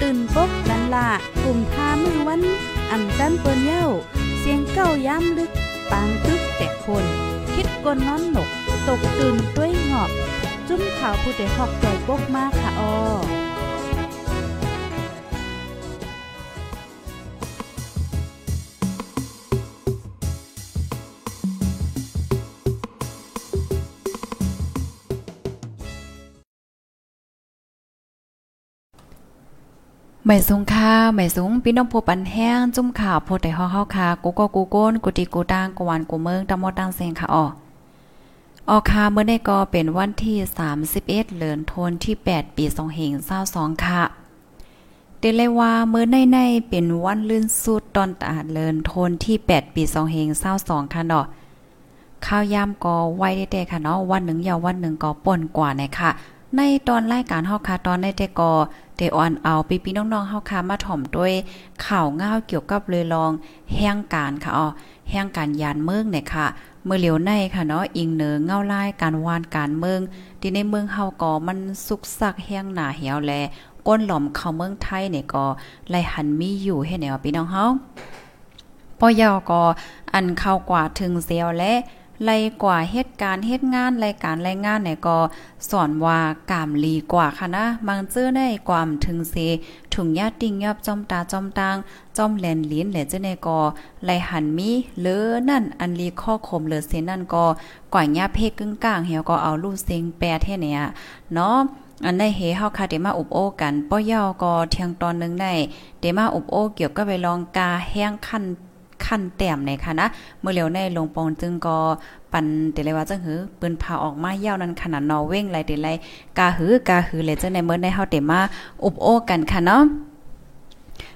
ตื่นปกกันละกลุ่มท่ามือวันอ่ำจันเปิ้นเย้า เสียงเก้าย้ำลึก ปางตึกแต่คน คิดกนนอนหนก ตกตื่นด้วยหงอบ จุ้มข่าวผู้ใดหอกใจปกมากค่ะออ ไม่สูงค่าไม่สูงพี่น้องผู้ปันแห้งจุ่มข่าวโพดแต่ฮอเฮาค่ะกูก็กูโก้นกูตีกูตังกวนกูเมืองตะมอตังเซงค่ะอ๋อออคาเมื่อได้ก็เป็นวันที่ 31เดือนธันวาคมที่ 8 ปี2522ค่ะเดเลยว่าเมื่อในในเป็นวันลื่นสุดตอนตาเลินทนที่ 8 ปี2522ค่ะเนาะข้าวยามก็ไว้ได้ๆค่ะเนาะวันหนึ่งยาววันหนึ่งก็ป่นกว่าเนี่ยค่ะ ในตอนรายการเฮาค่ะตอนในแต่ก็ เดออนเอาปีพี่น้องๆเฮาค่ะมาถ่อมด้วยข่าวง่าวเกี่ยวกับเลยลองแห่งการค่ะอ๋อแห่งการยานเมืองเนี่ยค่ะเมื่อเหลียวในค่ะเนาะอิงเหนือเงาไลายการวานการเมืองที่ในเมืองเฮาก็มันสุกสักแห้งหนาเหี่ยวแลก้นหล่อมเข้าเมืองไทยเนี่ยก็ไล่หันมีอยู่ให้แนวพี่น้องเฮาปอยาก็อันเข้ากว่าถึงเสียวและ ไล่กว่าเหตุการณ์เหตุงานรายการรายงานเนี่ยก็สอนว่ากามลีกว่าค่ะนะบางเจื้อได้ความถึงเสถุงยาติ่งยอบจอมตาจอมตางจอมแลนลิ้นแหละเจ้าในก็ไลหันมีเลอนั่นอันลีข้อคมเลอเสนั่นก็ก่อยยาเพกกึ่งกลางเหี่ยวก็เอาลูกเซงแปรแท้เนี่ยเนาะอันในเฮเฮาค่ะเดมาอุบโอกันป้อยาวก็เที่ยงตอนนึงได้เดมาอุบโอเกี่ยวกับไปลองกาแห้งคัน ขั้นแต้มในค่ะนะเมื่อเร็วในลงปองจึงก็ปันเดเลยว่าจังหือปืนพาออกมาเย่านั้นขนาดนอเว้งไรเดเลยกาหือกาหือเลยจังในเมื่อในเฮาเตมาอุบโอกันค่ะเนาะ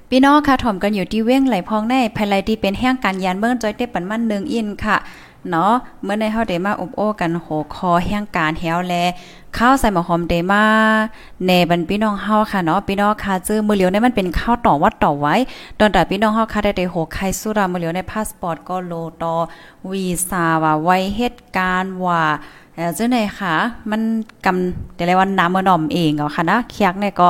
พี่น้องค่ะถ่อมกันอยู่ที่เว้งไหลพองในภายไลที่เป็นแห้งการยานเมืองจอยเต้ปันมันหนึ่งอินค่ะเนาะเมื่อในเฮาได้มาอุบโอกันโหคอแห่งการแฮวแล ข้าวใส่หมอหอมเดมาแน่บันพี่น้องเฮาค่ะเนาะพี่น้องค่ะจื้อมือเหลียวในมันเป็นข้าวต่อวัดต่อไว้ ตอนแต่พี่น้องเฮาค่ะได้ได้โหไข่สุรามือเหลียวในพาสปอร์ตก็โลต่อวีซ่าว่าไว้เหตุการณ์ว่าเอ่อจังไหนค่ะ มันกำแต่ละวันน้ำมื้อน้อมเองเหรอค่ะนะเคียกเนี่ยก็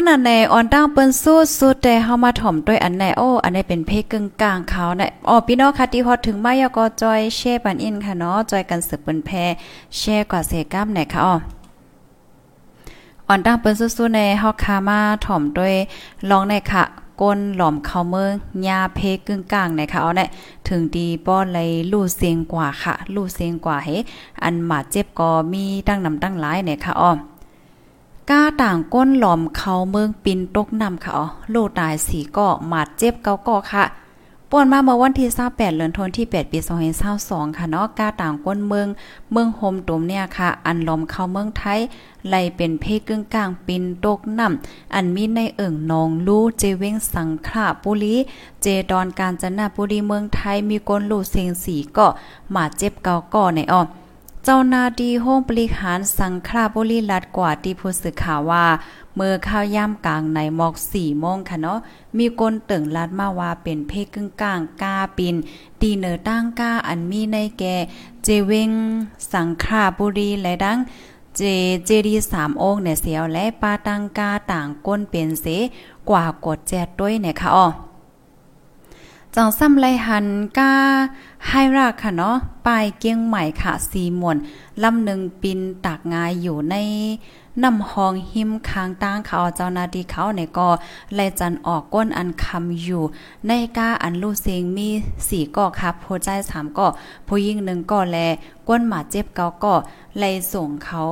ปนันในออนตั้งเปิ้นสู้สุดแต่เฮามาถ่อมด้วยอันไหนโอ้อันไหนเป็นเพกึ่งกลางเขาเนี่ยอ๋อพี่น้องค่ะที่ฮอดถึงมายก็จอยแชร์ปันอินค่ะเนาะจอยกันสืบเปิ้นแพแชร์กว่าเสกัมไหนค่ะอ๋ออ่อนตั้งเปิ้นสู้ๆในเฮาคามาถ่อมด้วยลองในค่ะก้นหลอมเข้าเมืองยาเพกึ่งกลางนะคะเอาเนี่ยถึงดีป้อนเลยลู่เสียงกว่าค่ะ ลู่เสียงกว่าเฮอันหมาเจ็บก็มีตั้งนำตั้งหลายเนี่ยค่ะอ้อ ก้าต่างก้นหลอมเขาเมืองปินตกนำค่ะอ๋อลูตายสีก็หมาดเจ็บเกาก็ค่ะป่วนมาเมื่อวันที่28เดือนธันวาคมที่ 8 ปี2022ค่ะเนาะก้าต่างก้นเมือง เมืองโฮมตุมเนี่ยค่ะ อันลอมเข้าเมืองไทยไล่เป็นเพกึ่งกลางปินตกน้ำอันมีในเอิ่งนองลู่เจเว้งสังขะปุรีเจดอนการจนบุรีเมืองไทยมีก้นลู่เสียงสีก็หมาเจ็บเกาก็ในอ้อ เจ้านาดีห้องบริหารสังคราบุรีรัดกว่าที่ผู้สื่อข่าวว่า เมื่อข้าวย่ำกลางในหมอกสี่โมงค่ะเนาะมีคนเตึงลัดมาว่าเป็นเพกึ่งกลางกาปินตีเนอตั้งกาอันมีในแกเจเวงสังคราบุรีและดังเจเจดีสามองค์เนี่ยเสียวและปาตังกาต่างก้นเป็นเสกว่ากดแจดด้วยเนี่ยค่ะอ๋อ จังซ้ำไรหันก้าให้ราค่ะเนาะปลายเกียงใหม่ค่ะสีมวนลำหนึ่งปินตากงายอยู่ในน้ำหองหิมค้างตั้งเขาเจ้านาดีเขาเนี่ยก็ไลจันออกก้นอันคำอยู่ ในก้าอันลูเสียงมีสี่ก่อครับโพใจสามก่อผู้ยิ่งหนึ่งก่อแลก้นหมาเจ็บเกาก่อไลส่งเขา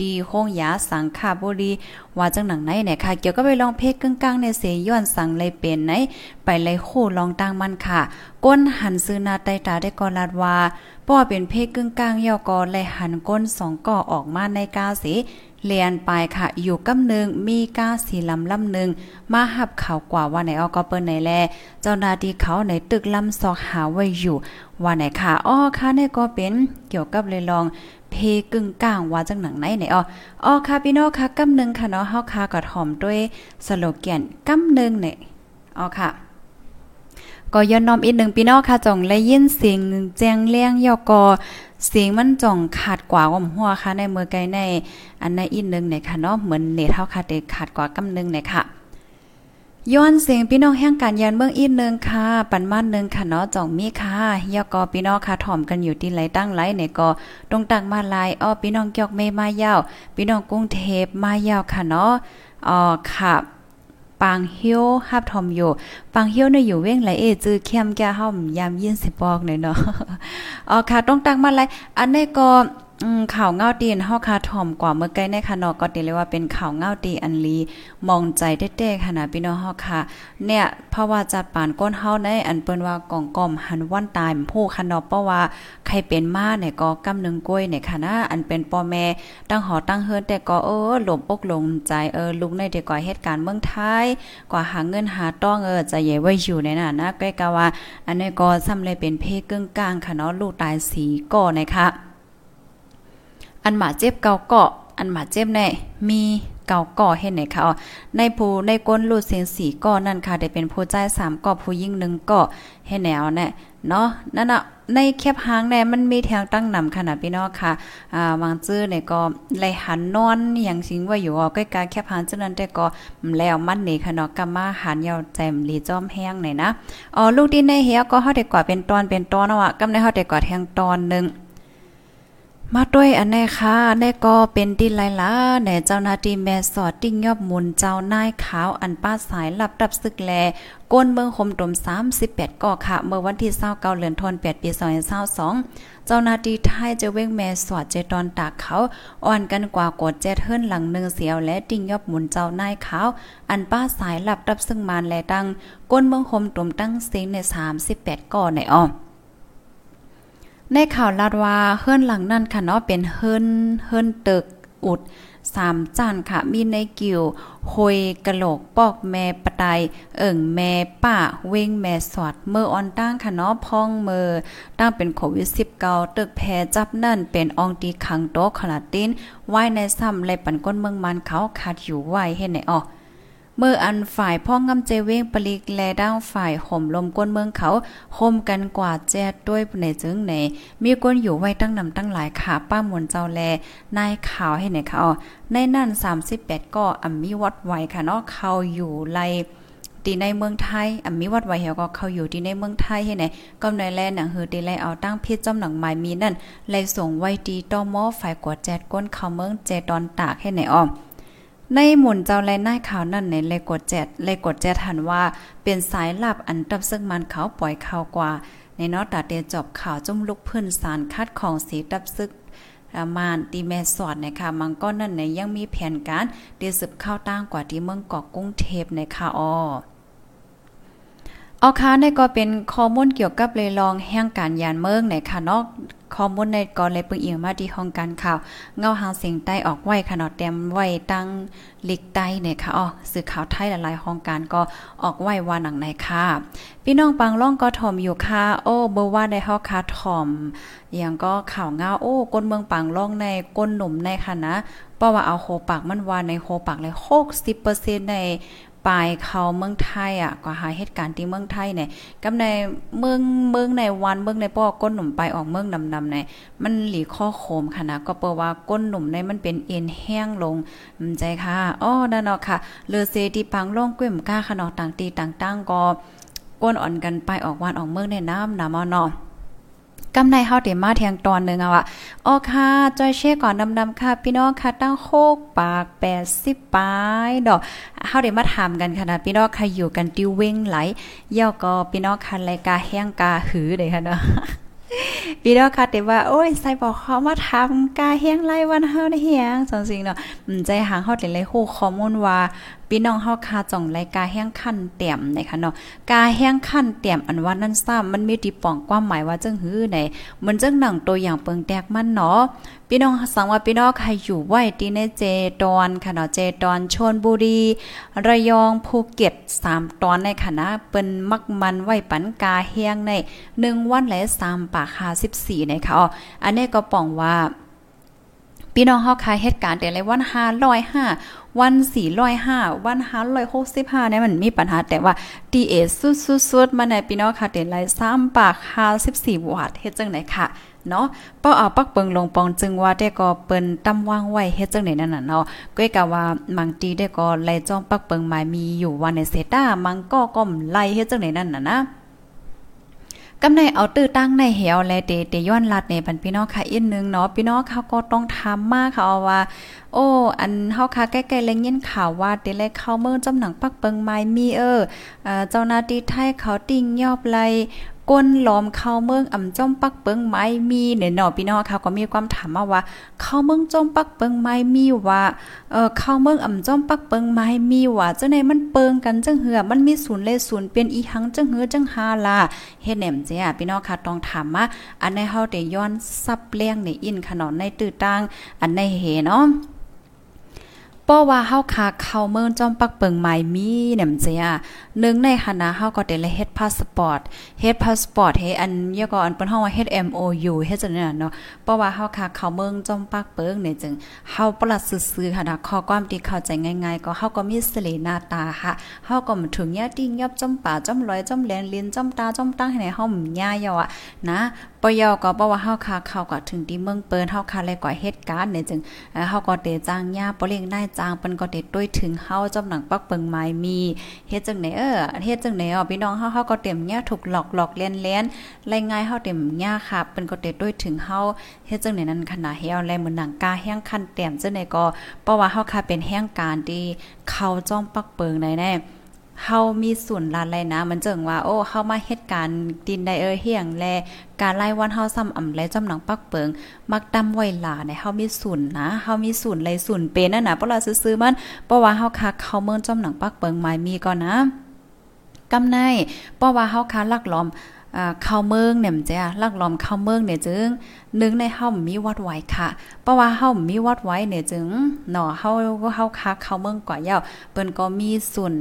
ดีโคงยาสังขาบุรีว่าจังหนังไหนเนี่ยค่ะ เกี่ยวก็ไปลองเพกกึ่งกลางในเสย้อนสังเลยเป็นไหน ไปเลยโคลองตั้งมันค่ะ ก้นหันซื้อนาไตตาได้กอลาดว่าป้อเป็นเพกกึ่งกลางย่อกอเลยหันก้นสองก่อออกมาในกาเสเลียนไปค่ะ อยู่กำนึงมีก้าสีลำลำหนึ่งมาหับเขากว่าว่าไหนออก็เปิ้นไหนแล เจ้านาที่เขาในตึกลำซอกหาไว้อยู่ ว่าไหนค่ะอ้อค่ะนี่ก็เป็นเกี่ยวกับเลยลอง เพกึ่งกลางว่าจังหนังไหนไหนอ๋ออ๋อค่ะพี่น้องค่ะกำนึงค่ะเนาะเฮาค่ะก็ถ่อมด้วยสโลแกนกำนึงเนี่ยอ๋อค่ะก็ย้อนน้อมอีกหนึ่งพี่น้องค่ะจ่องและยินเสียงแจ้งเลี้ยงยอกอเสียงมันจ่องขาดกว่าอมหัวค่ะในเมื่อไกลในอันในอีกหนึ่งเนี่ยค่ะเนาะเหมือนเนเท่าค่ะเด็ขาดกว่ากำนึงเนี่ยค่ะ ย้อนเสียงพี่น้องแห่งการยันเมืองอีกนึงค่ะ ปันมานนึงค่ะเนาะจ่องมีค่ะยอกอพี่น้องค่ะถ่อมกันอยู่ที่ไหลตั้งไหลเนี่ยก็ตรงตักมาลายอ้อพี่น้องเกียกเมมายาวพี่น้องกรุงเทพมายาวค่ะเนาะอ๋อค่ะปางเฮียวฮับทอมอยู่ปางเฮียวเนี่ยอยู่เว้งไหลเอจือเข้มแก่ห้อมยามยินสิบอกหน่อยเนาะอ๋อค่ะต้องตักมาลายอันนี้ก็ ข่าวเงาตีนเฮาคาถ่อมกว่าเมื่อไกลในค่ะเนาะก็ตีเลยว่าเป็นข่าวเงาตีอันลีมองใจเต้ๆค่ะนะพี่น้องเฮาค่ะ เนี่ยเพราะว่าจัดปานก้นเฮาในอันเปิ้นว่ากองกอมหันวันตายผู้ค่ะเนาะเพราะว่าใครเป็นมาเนี่ยก็กำนึงกล้วยเนี่ยค่ะนะอันเป็นพ่อแม่ตั้งหอตั้งเฮิรแต่ก็เออหลบอกลงใจเออลุงในเด็กก่อเหตุการณ์เมืองไทยกว่าหาเงินหาต้องเออจะใหญ่ไว้อยู่ในน่ะนะใกล้กะว่า อันนี้ก็ซ้ำเลยเป็นเพกึ่งกลางค่ะเนาะลูกตายสีก่อนะคะ อันหมาเจ็บเกาเกาะ อันหมาเจ็บแน่มีเกาก่อเห็นไหนคะในผู้ในก้นลูดเสียงสีก่อนั่นค่ะได้เป็นผู้ใจสามก่อผู้ยิ่งหนึ่งก่อเห็นแนวเนี่ยเนาะนั่นน่ะในแคบหางเนี่ยมันมีแถวตั้งนำขนาดพี่น้องค่ะอ่าวางจื้อเนี่ยก็ไหลหันนอนอย่างสิงว่าอยู่ใกล้ๆแคบหางจังนั้นแต่ก็แล้วมันนี่ค่ะเนาะกำมาหันยาวแจมลีจอมแห้งหน่อยนะอ๋อลูกดินในเฮียก็เฮาได้กว่าเป็นตอนเป็นตอนเนาะกำในเฮาได้กว่าแทงตอนนึง มาด้วยอันนี้ค่ะแน่ก็เป็นดินไหลลาในเจ้านาทีแม่สอดติ้งยอบมุนเจ้านายขาวอันป้าสายหลับดับซึกแลก้นเมืองคมตม38ก่อค่ะ เมื่อวันที่29เดือนธันวาคมปี2022เจ้าน้าทีไทยจะเว้งแม่สอดเจตอนตากเขาอ่อนกันกว่ากดเจ็ดเฮิรนหลังหนึ่งเสียวและติ้งยอบมุนเจ้านายขาวอันป้าสายหลับดับซึ่งมานและดังก้นเมืองคมตมตั้งเสียงใน38ก่อในอ้อ ในข่าวลาดว่าเฮิรนหลังนั่นค่ะเนาะเป็นเฮิรนเฮิรนตึกอุดสามจานค่ะ มีในกิวหอยกะโหลกปอกแม่ปะไดเอิ่งแม่ป้าเว้งแม่สอดเมื่อออนตั้งค่ะเนาะพองเมือตั้งเป็นโควิด19ตึกแพจับนั่นเป็นอองตีขังโตขนาตินไว้ในซ้ำเลยปันก้นเมืองมันเขาขาดอยู่ไว้เฮ็ดไหนออ เมื่ออันฝ่ายพ่องงำเจเว้งปลิกแลด้างฝ่ายห่มลมก้นเมืองเขาห่มกันกว่าแจดด้วยในจึงไหนมีก้นอยู่ไว้ตั้งนำตั้งหลายขาป้ามนเจ้าแลนายขาวให้ไหนเขาในนั่น 38 ก็อ่ำมีวัดไว้ค่ะเนาะเขาอยู่ไลตีในเมืองไทยอ่มีวัดไว้เหี่ยวก็เขาอยู่ที่ในเมืองไทยให้ไหนก็ในแลหนังหือตีไลเอาตั้งเพิษจอมหนังหมายมีนั่นไลส่งไว้ดีต่อมอฝ่ายกวดแจดก้นเขาเมืองเจตอนตากให้ไหนอ้อม ในหมุนเจ้าแลนายข่าวนั่นในเลยกดแจดเลยกดแจดหันว่าเป็นสายลับอันตับซึ่งมันเขาปล่อยข่าวกว่า ในนอตาเตจบข่าวจุ่มลุกเพื่นสารคัดของสีตับซึกมานตีแม่สอดนะคะมังก้อนั่นในยังมีแผนการเดือสืบข้าวตั้งกว่าที่เมืองเกาะกุ้งเทพในค่ะออ เอาค่ะในก็เป็นข้อมูลเกี่ยวกับเลยลองแห่งการยานเมืองในค่ะเนาะข้อมูลในก่อนเลยปึงเอียงมาที่ห้องการข่าว เงาหางเสียงใต้ออกไว้ขนาดเต็มไว้ตั้งลิกใต้เนี่ยค่ะอ๋อสื่อข่าวไทยหลายๆห้องการก็ออกไว้ว่าหนังไหนค่ะพี่น้องปังล่องก็ถ่อมอยู่ค่ะโอ้เบอร์ว่าได้เฮาค่ะถ่อมอย่างก็ข่าวเงาโอ้ก้นเมืองปังล่องในก้นหนุ่มในค่ะนะเพราะว่าเอาโคปากมันว่าในโคปากเลย60%ใน ปลายเขาเมืองไทยอะก็หาเหตุการณ์ที่เมืองไทยเนี่ยกับในเมืองเมืองในวันเมืองในป้อก้นหนุ่มไปออกเมืองดำๆในมันหลีข้อโคมค่ะนะก็เปิว่าก้นหนุ่มในมันเป็นเอ็นแห้งลงใจค่ะอ้อนั่นเนาะค่ะเลอเซที่ปังล่องก้มก้าขนอต่างตีต่างๆก็ก้นอ่อนกันไปออกวันออกเมืองในน้ำน้ำเนาะ กำในเฮาเดมาแทงตอนนึงอะว่าอ๋อค่ะจอยเช่ก่อนดำๆค่ะ พี่น้องค่ะตั้งโคกปาก80ปลายดอกเฮาเดมาถามกันค่ะนะพี่น้องค่ะอยู่กันติวเว้งไหลย่อก็พี่น้องค่ะรายกาแห้งกาหือเด้ค่ะเนาะพี่น้องค่ะแต่ว่าโอ้ยใส่บอกเขามาทำกาเฮียงไล่วันเฮาได้เฮียงจังซี่เนาะใจหางเฮาได้เลยฮู้ข้อมูลว่า พี่น้องเฮาคาจ่องรายกาแห้งขั้นเตี่ยมนะคะเนาะกาแห้งขั้นเตี่ยมอันว่านั่นซ้ำมันมีที่ป้องความหมายว่าจังหื้อไหนมันจังหนังตัวอย่างเปิงแตกมันเนาะพี่น้องสังว่าพี่น้องใครอยู่ไว้ที่ในเจดอนค่ะเนาะเจดอนชนบุรี ระยองภูเก็ต3ตอนในคณะเปิ้นมักมันไว้ปันกาเฮียงใน1วันและ3ปาก54ในค่ะอ๋ออันนี้ก็ป้องว่า พี่น้องเฮาคายเหตุการณ์แต่ละวัน505วัน405วัน565เนี่ยมันมีปัญหาแต่ว่าดีเอสุดๆๆมาในพี่น้องค่ะแต่ละ3ปาก54วัตต์เฮ็ดจังไหนค่ะเนาะป้อเอาปักเปิงลงปองจึงว่าได้ก็เปิ้นตำวางไว้เฮ็ดจังไหนนั่นน่ะเนาะก้อยกะว่ามังตีได้ก็ไล่จ้องปักเปิงหมายมีอยู่วันในเซต้ามังก็ก้มไล่เฮ็ดจังไหนนั่นน่ะนะ กำในเอาตื้อตั้งในเหวและเตเตย้อนลัดในบันพี่น้องค่ะอีกนึงเนาะพี่น้องเขาก็ต้องทำมากค่ะว่า โอ้อันเฮาค่ะใกล้ๆแลงยินข่าวว่าเตเลเข้าเมืองจำหนังปักเปิงไม้มีเออเจ้าหน้าที่ไทยเขาติ่งยอบไล ก้นล้อมเข้าเมืองอ่ำจ้อมปักเปิงไม้มีเนี่ยเนาะพี่น้องค่ะก็มีความถามมาว่าเข้าเมืองจ้อมปักเปิงไม้มีว่าเออเข้าเมืองอ่ำจ้อมปักเปิงไม้มีว่าจังได๋มันเปิงกันจังเหือมันมีศูนย์เลศูนย์เป็นอีหังจังเหือจังหาล่ะเฮ็ดแหนมเจ้าพี่น้องค่ะต้องถามมาอันในเฮาได้ย้อนซับเลี้ยงในอินขนอนในตื้อตางอันในเหเนาะ ป้อว่าเฮาคาเข้าเมืองจอมปักเปิงใหม่มีแหนมเจียหนึ่งในคณะเฮาก็ได้เฮ็ดพาสปอร์ตเฮ็ดพาสปอร์ตเฮอันยก็อันเปิ้นเฮาว่าเฮ็ด MOU เฮ็ดจังนั้นเนาะเพราะว่าเฮาคาเข้าเมืองจอมปักเปิงเนี่ยจึงเฮาปลัดซื่อๆค่ะนะข้อความที่เข้าใจง่าย ๆ ก็เฮาก็มีสเลหน้าตาค่ะเฮาก็มถึงยาติ้งยอบจอมป่าจอมลอยจอมแลนลิ้นจอมตาจอมตั้งให้ในเฮาหย่ายออะนะ ปยอก็บ่ว่าเฮาคาเข้าก็ถึงที่เมืองเปิ้นเฮาคาเลยก่อเหตุการณ์เนี่ยจึงเฮาก็เตจางยาบ่เลี้ยงได้จางเปิ้นก็เตด้วยถึงเฮาจำหนังปักเปิงไม้มีเฮ็ดจังไหนเออเฮ็ดจังไหนอ๋อพี่น้องเฮาเฮาก็เต็มเนี่ยถูกหลอกหลอกเลียนๆรายงานเฮาเต็มเนี่ยค่ะเปิ้นก็เตด้วยถึงเฮาเฮ็ดจังไหนนั้นขนาดเฮาแลเหมือนหนังกาแห้งคันแต้มจังไหนก็เพราะว่าเฮาค่ะเป็นแห้งการที่เข้าจ้องปักเปิงได้แน่ เฮามีส่วนลานไรนะ มันเจิงว่า โอ้เฮามาเฮ็ดการดินไดเออเฮียงแล การไล่วันเฮาซ้ำอ่ำและจำหนังปักเปิง มักดำไว้หลาในเฮามีศูนย์นะเฮามีศูนย์ไรศูนย์เป็นนั่นน่ะเพราะเราซื้อมันเพราะว่าเฮาคักเข้าเมืองจำหนังปักเปิงหมายมีก่อนนะกำในเพราะว่าเฮาคาลักล้อมเข้าเมืองเนี่ยมจ้ะลักล้อมเข้าเมืองเนี่ยจึง นึงในเฮามีวัดไว้ค่ะ เพราะว่าเฮามีวัดไว้เนี่ยจึงเนาะเฮาก็เฮาคักเข้าเมืองกว่าเยาเปิ้นก็มีส่วน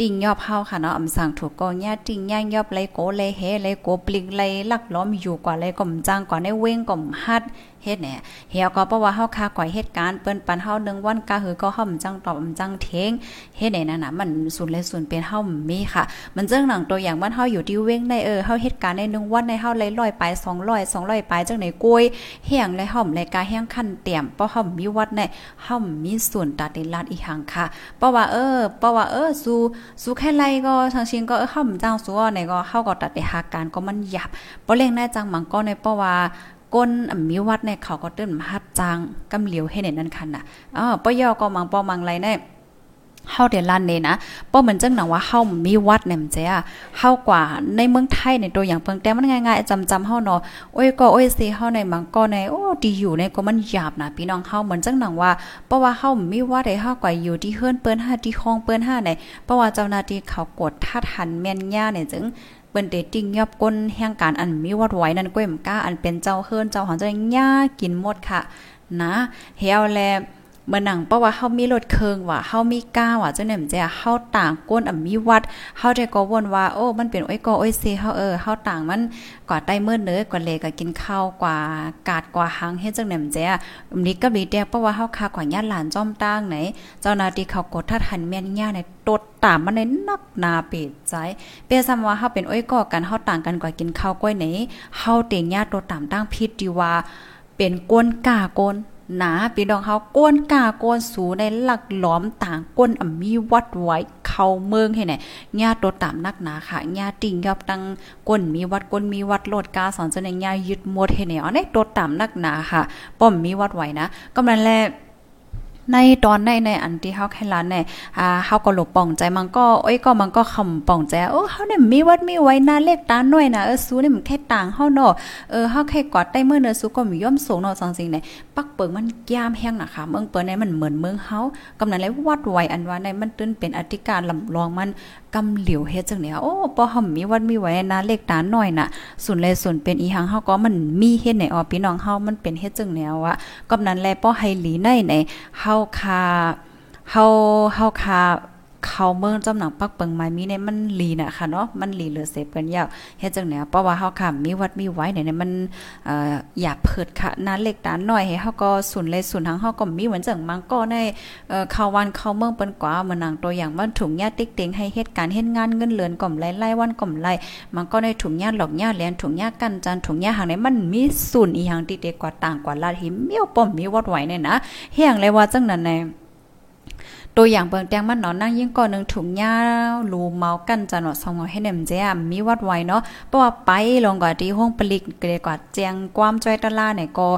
ติ่งยอบเฮาค่ะเนาะอำสั่งถูกก็แย่ติ่งย่างยอบเลโกเลยเฮเลยโกปลิงเลยลักล้อมอยู่กว่าเลยก่อมจ้างกว่าในเว้งก่อมฮัดเฮ็ดเนี่ยเฮียก็เพราะว่าเฮาคาก่อยเหตุการณ์เปิ้นปันเฮานึงวันกะหือก็เฮาจังตอบจังเทงเฮ็ดได้นั่นน่ะมันสุดเลยส่วนเป็นเฮามีค่ะ มันเจังหนังตัวอย่างมันเฮาอยู่ที่เว้งในเออเฮาเหตุการณ์ในนึงวันในเฮาเลย100ไป200 200ไปจังไหนกวยเฮียงเลยเฮาเลยกาแห้งคันเตี่ยมเพราะเฮามีวัดในเฮามีส่วนตาติลาดอีหังค่ะเพราะว่าเออเพราะว่าเออสู้สู้แค่ไรก็ทางชิงก็เออเฮาจังสู้ในก็เฮาก็ตัดไปหาการก็มันหยับบ่เล่งได้จังมังก็ในเพราะว่าก้นมีวัดในเขาก็ตื้นมาฮัดจางกำเหลียวให้ในนั้นคันน่ะอ๋อปยอก็มังปอมังไรเนี่ย เฮาเดลันเนี่ยนะป้อเหมือนจังหนังว่าเฮามีวัดเนี่ยมเจ้าเฮากว่าในเมืองไทยในตัวอย่างเพิ่งแต่มันง่ายๆจำจำเฮาเนาะโอ้ยก็โอ้ยสิเฮาในมังก็ในโอ้ดีอยู่ในก็มันหยาบนะพี่น้องเฮาเหมือนจังหนังว่าเพราะว่าเฮามีวัดได้เฮากว่าอยู่ที่เฮือนเปิ้น5ที่คลองเปิ้น5ในเพราะว่าเจ้าหน้าที่เขากดท่าทันแม่นย่าเนี่ยจึงเปิ้นเตติ้งยอบก้นแห่งการอันมีวัดไว้นั่นก้มก้าอันเป็นเจ้าเฮิรนเจ้าหอนเจะย่ากินหมดค่ะ นะเฮาแล เมื่อหนังเพราะว่าเฮามีรถเคิงว่าเฮามีก้าว่าจังได๋มจ้ะเฮาต่างก้นอ่มีวัดเฮาได้ก็วนว่าโอ้มันเป็นอ้อยก็อ้อยซีเฮาเออเฮาต่างมันกว่าใต้เมื้อเนื้อกว่าเลก็กินข้าวกว่ากาดกว่าหางเฮ็ดจังได๋มจ้ะนี้ก็มีแต่เพราะว่าเฮาคากว่าญาติหลานจ้อมตั้งไหน เจ้าหน้าที่เขากดทัดหันแม่นย่าในตดตามมันในนักนาเปิดใจเปียซ้ำว่าเฮาเป็นอ้อยก็กันเฮาต่างกันกว่ากินข้าวก้อยไหนเฮาเต็งญาติตัวตามตั้งผิดดีว่าเป็นก้นกาก้น หนาพี่น้องเขาก้นกาก้นสูในหลักหลอมต่างก้นอ่ำมีวัดไว้เข้าเมืองให้ไหนญาตัวตามนักหนาค่ะญาติ่งยอบตั้งก้นมีวัดก้นมีวัดโลดกาสอนจนในญายึดหมดให้ไหนอ๋อในตัวตามนักหนาค่ะป้อมมีวัดไว้นะกำลังแล ในตอนในในอันที่เฮาแค่ลานในอ่าเฮาก็หลบป่องใจมันก็เอ้ยก็มันก็คำป่องใจโอ้เฮาเนี่ยมีวัดมีไว้หน้าเลขตาหน่อยนะเออสู้นี่ยมันแค่ต่างเฮาเนาะเออเฮาแค่กอดได้เมื่อเนอสู้ก็มีย่อมสูงเนาะจังจริงเนี่ยปักเปิงมันยามแห้งนะคะเมืองเปิ้นในมันเหมือนเมืองเฮากำนั้นเลยวัดไว้อันว่าในมันตื้นเป็นอธิการลำลองมันกำเหลียวเฮ็ดจังเนี่ยโอ้ปอห่มีวัดมีไว้หน้าเลขตาหน่อยน่ะส่วนเลยส่วนเป็นอีหังเฮาก็มันมีเฮ็ดในออพี่น้องเฮามันเป็นเฮ็ดจังแนวอะกำนั้นแลป้อให้หลีในในเฮาคาเฮาเฮาคา เขาเมืองจำหนังปักเปิงไม้มีในมันลีน่ะค่ะเนาะมันลีเหลือเสพกันยาวเฮ็ดจังแนเพราะว่าเฮาค่ะมีวัดมีไว้เนี่ยมันเอ่ออย่าเพิดค่ะนั้นเล็กตาน้อยให้เฮาก็สุนเลยสุนทางเฮาก็มีเหมือนจังมังก็ในเอ่อเขาวันเขาเมืองเปิ้นกว่าเหมือนนางตัวอย่างว่าถุงยาติ๊กเต็งให้เฮ็ดการเฮ็ดงานเงินเลือนก่อมไล่ๆวันก่อมไล่มันก็ในถุงยาหลอกยาแลนถุงยากันจันถุงยาหางในมันมีสุนอีหยังติเดกว่าต่างกว่าลาดหิมเมียวป้อมมีวัดไว้เนี่ยนะเฮียงเลยว่าจังนั้นใน ตัวอย่างเบิงแตงมันเนาะนั่งยิ่งก่อนหนึ่งถุงยาลูเมากันจะเนาสองให้เนมเจมมีวัดไว้เนาะเพราะว่าไปลงกว่าที่ห้องปลิกเกรกว่าแจงความจ้อยตะลาเนี่ยก็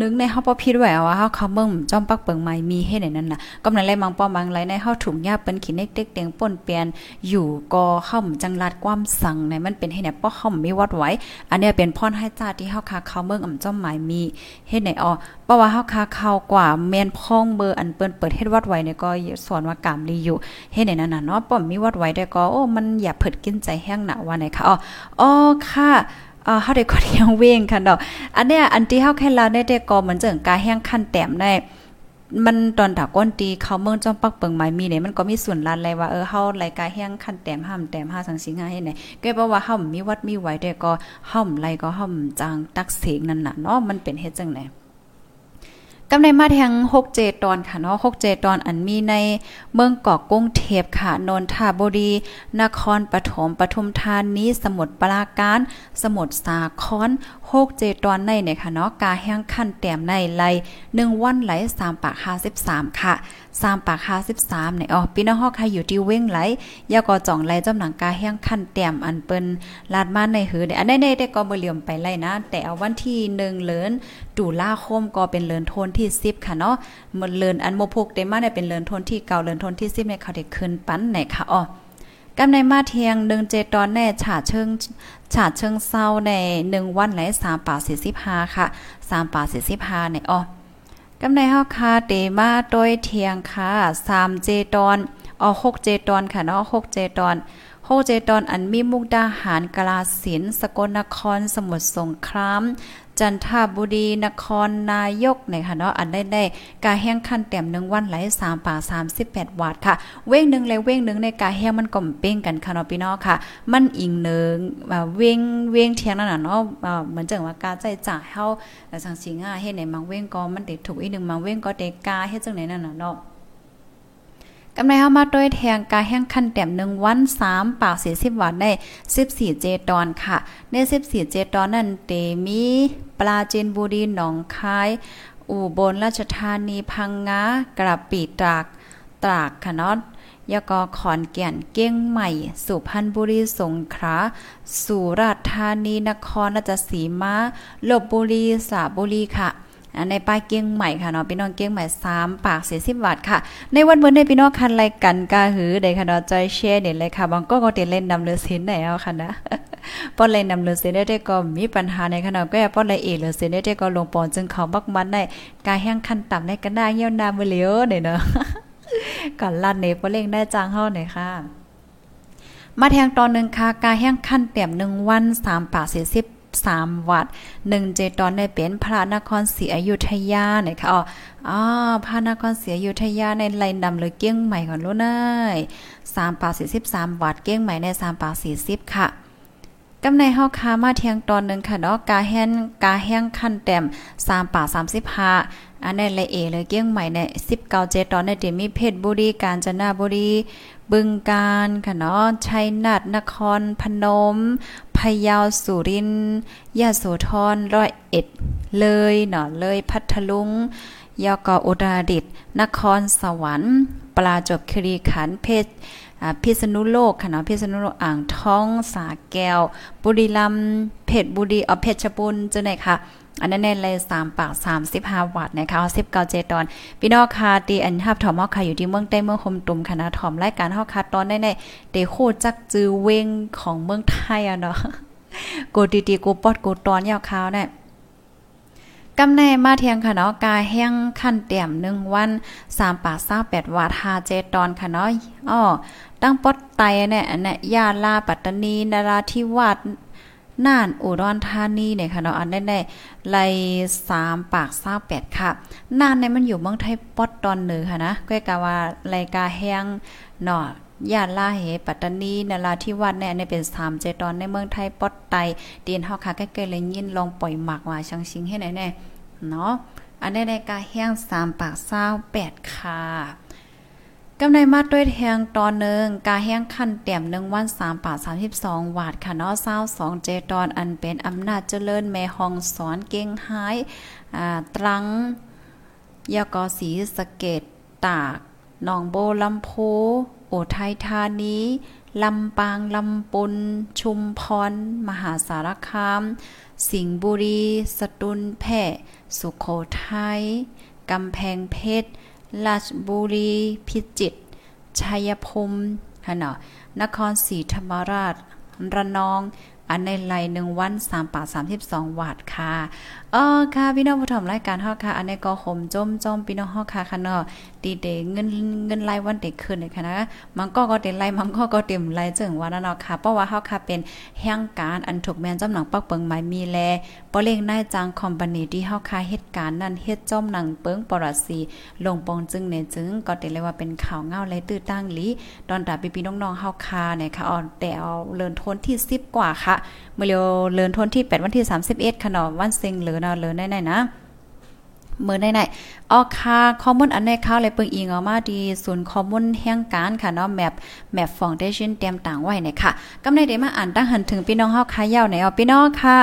นึงในเฮาบ่ผิดแหวว่าเฮาเขาเบิ่งจอมปักเปิงใหม่มีเฮ็ดในนั้นน่ะกำนั้นเลยมังป้อมังไหลในเฮาถุงยาเปิ้นขี้เน็กเต็กเต็งป่นเปลี่ยนอยู่ก็เฮาจังลาดความสั่งในมันเป็นให้เนี่ยป้อเฮามีวัดไว้ อันเนี้ยเป็นพรให้จ้าที่เฮาคาเขาเมืองอ่ำจอมหมายมีเฮ็ดในออเพราะว่าเฮาคาเข้ากว่าแม่นพ้องเบอร์อันเปิ้นเปิดเฮ็ดวัดไว้เนี่ยก็สอนว่ากามลีอยู่เฮ็ดในนั้นน่ะเนาะป้อมมีวัดไว้ได้ก็โอ้มันอย่าเผิดกินใจแห้งหนาว่าไหนคะอ๋ออ๋อค่ะเอ่อเฮาได้ก็เที่ยงเว้งค่ะดอกอันเนี้ยอันที่เฮาแค่ลาได้ได้ก็เหมือนจังกาแห้งคันแต้มได้มันตอนตาก้นตีเขาเมืองจอมปักเปิงไม้มีเนี่ยมันก็มีส่วนลานอะไรว่าเออเฮารายกายแห้งคันแต้มห้ามแต้มห้าสังสิงหาเฮ็ดไหนก็เพราะว่าเฮามีวัดมีไว้ได้ก็เฮาไรก็เฮาจางตักเสกนั่นน่ะเนาะมันเป็นเฮ็ดจังได๋ กำในมาแทง6เจตอนค่ะเนาะ6เจตอนอันมีในเมืองเกาะกุ้งเทพค่ะนนทบุรี นครปฐมปทุมธานีสมุทรปราการ สมุทรสาคร6เจตอนในเนี่ยค่ะเนาะกาแห้งขั้นแต้มในไล1วันไหล3ปาก53ค่ะ3ปาก53เนี่ยอ๋อพี่น้องฮอกใครอยู่ที่เว้งไหลยาก็จ่องไหลจำหนังกาแห้งขั้นแต้มอันเปิ้นลาดมาในหือเนี่ยอันได้ได้ก็บ่เหลี่ยมไปไล่นะ แต่เอาวันที่1เลินตุลาคมก็เป็นเลินโทนที่10ค่ะเนาะมันเลินอันโมพกได้มาเนี่ยเป็นเลินโทนที่เก่าเลินโทนที่10เนี่ยเขาได้ขึ้นปั้นไหนค่ะอ๋อกำในมาเทียงดึงเจตอนแน่ฉาเชิงฉาเชิงเศร้าในหนึ่งวันไหลสามป่าสี่สิบห้าค่ะสามป่าสี่สิบห้าเนี่ยอ๋อกำในเฮาคาเตมาโดยเทียงค่ะสามเจตอนอ๋อหกเจตอนค่ะเนาะหกเจตอนโฮเจตอนอันมีมุกดาหารกลาสินสกลนครสมุทรสงคราม จันทบุรีนครนายกเนี่ยค่ะเนาะอันได้ได้กาแห้งขั้นแต้มหนึ่งวันไหลสามป่าสามสิบแปดวัตค่ะ เว้งหนึ่งเลยเว้งหนึ่งในกาแห้งมันก่อมเป้งกันค่ะเนาะพี่น้องค่ะ มันอิงหนึ่งเว้งเว้งเทียงนั่นน่ะเนาะเหมือนจังว่ากาใจจ่ายเฮาสังสิงอะเฮ็ดในมังเว้งก็มันติดถูกอีกหนึ่งมังเว้งก็เดกาเฮ็ดจังไหนนั่นน่ะเนาะ กำไรเฮามาด้วยแทงกาแห้งขั้นแต้ม1วัน3ปาก40วัตได้14เจตอนค่ะ ใน14เจตอนนั้นเตมีปลาจีนบุรีหนองคาย อุบลราชธานีพังงากระปีตรากตรากค่ะเนาะยก็ขอนแก่นเก้งใหม่ สุพรรณบุรีสงขลาสุราษฎร์ธานีนครราชสีมาลบบุรีสระบุรีค่ะ ในป้ายเกียงใหม่ค่ะเนาะพี่น้องเกียงใหม่3ปาก40บาทค่ะ ในวันเมื่อในพี่น้องคันไรกันกาหือได้ค่ะเนาะจอยแชร์เด็ดเลยค่ะบางก็ก็เตเล่นนำเลือสินไหนเอาค่ะนะป้อนเลยนำเลือสินได้ก็มีปัญหาในขณะก็ป้อนเลยเอเลือสินได้ก็ลงปอนจึงเขาบักมันได้กาแห้งคันต่ำในกันได้เยี่ยวนาเบลียวเนี่ยเนาะก่อนลั่นเนปเล่งได้จางเฮาหน่อยค่ะมาแทงตอนหนึ่งค่ะกาแห้งขั้นเต็มหนึ่งวันสามปากสี่สิบ 3 วัด1เจตอนได้เป็นพระนครศรีอยุธยาเนี่ยค่ะอ๋อพระนครศรีอยุธยาในไลนดำเลยเกี้ยงใหม่ก่อนรู้เนย3ป่าก43วัดเกี้ยงใหม่ใน3ป่าก40ค่ะกำในเฮาคามาเทียงตอนนึงค่ะเนาะกาแห้งกาแห้งขั้นแต้ม3ป่าก35อันในละเอเลยเกี้ยงใหม่ใน19เจตอนในเดมีเพชรบุรีกาญจนบุรี บึงการค่ะเนาะชัยนาทนครพนมพะเยาสุรินทร์ยะโสธรร้อยเอ็ด เลยเนาะเลยพัทลุงยอกออุตรดิตนครสวรรค์ปลาจบครีขันเพชรพิษณุโลกค่ะเนาะพิษณุโลกอ่างทองสาแก้ว บุรีรัมย์เพชรบุรีเอาเพชรบุญจังไหนค่ะ อันนั้นในเลย3ปาก35วัตต์นะคะ10เกาเจตอน พี่น้องค่ะตีอันฮับถอมเฮาค่ะอยู่ที่เมืองใต้เมืองคมตุมคณะถอมรายการเฮาค่ะตอนในในเดโคจักจือเวงของเมืองไทยอะเนาะโกตีๆกูปอดกูตอนยาวคาวเนี่ยกำในมาเทียงค่ะเนาะกาแห้งขั้นเตี่ยมหนึ่งวันสามปากเศร้าแปดวัตหาเจตอนค่ะเนาะอ๋อตั้งปอดไตเนี่ยเนี่ยยาลาปัตตานีนาราธิวาส น่านอุดรธานีเนี่ยค่ะเนาะอันได้ได้ไล่สามปากเศร้าแปดค่ะน่านเนี่ยมันอยู่เมืองไทยปอดตอนเหนือค่ะนะก็กะว่าไลกาแห้งเนาะยาลาเหปัตตานีนาราธิวาสเนี่ยในเป็น3เจตอนในเมืองไทยปอดไตเตียนเฮาค่ะใกล้ๆเลยยินลองปล่อยหมากว่าชังชิงให้ไหนแน่เนาะอันในในกาแห้ง3ปาก28ค่ะ กำในมาด้วยแทงตอนหนึ่งกาแห้งขั้นเตี่ยมหนึ่งวัน3ปาก32วาทค่ะเนาะ22เจตอนอันเป็นอำนาจเจริญแม่ห้องสอนเก่งหายอ่าตรังยากอสีสะเกตตากหนองโบลำโพโอุทัยธานีลำปาง ลำปุนชุมพร มหาสารคาม สิงห์บุรี สตุลแพร่สุขโขทัยกำแพงเพชร ราชบุรี พิจิตร ชัยภูมิค่ะเนาะนครศรีธรรมราช ระนอง อันในไลหนึ่งวันสามป่าสามสิบสองวัตค่ะเออค่ะพี่น้องผู้ชมรายการเฮาค่ะ อันในก็ห่มจมจมพี่น้องเฮาค่ะค่ะเนาะดีเดเงินเงินรายวันเด็กขึ้นเลยค่ะนะมันก็ก็เต็มรายมันก็ก็เต็มรายจึงว่านั่นเนาะค่ะเพราะว่าเฮาค่ะเป็นแห่งการอันถูกแมนจำหนังปักเปิงหมายมีแลบ่เล่งนายจางคอมพานีที่เฮาค่ะเฮ็ดการณ์นั้นเฮ็ดจอมหนังเปิงปรสีลงปองจึงเนี่ยจึงก็เต็เลยว่าเป็นข่าวเงาไรตื้อตั้งลีตอนตาพี่ๆน้องๆเฮาค่ะเนี่ยค่ะอ่อนแต่เอาเลินทนที่10กว่าค่ะเมื่อเร็วเลินทนที่8วันที่31ค่ะเนาะวันเซ็งเหลือนาเลินได้ๆนะเมื่อได้ไหนออกค่ะข้อมูลอันในข้าวเลยเปิงอิงออกมาดีศูนย์ข้อมูลแห่งการค่ะเนาะแมปแมปฟองเดชั่นเตรียมต่างไว้เนี่ยค่ะกำในได้มาอ่านตั้งหันถึงพี่น้องเฮาค่ะยาวไหนเอาพี่น้องค่ะ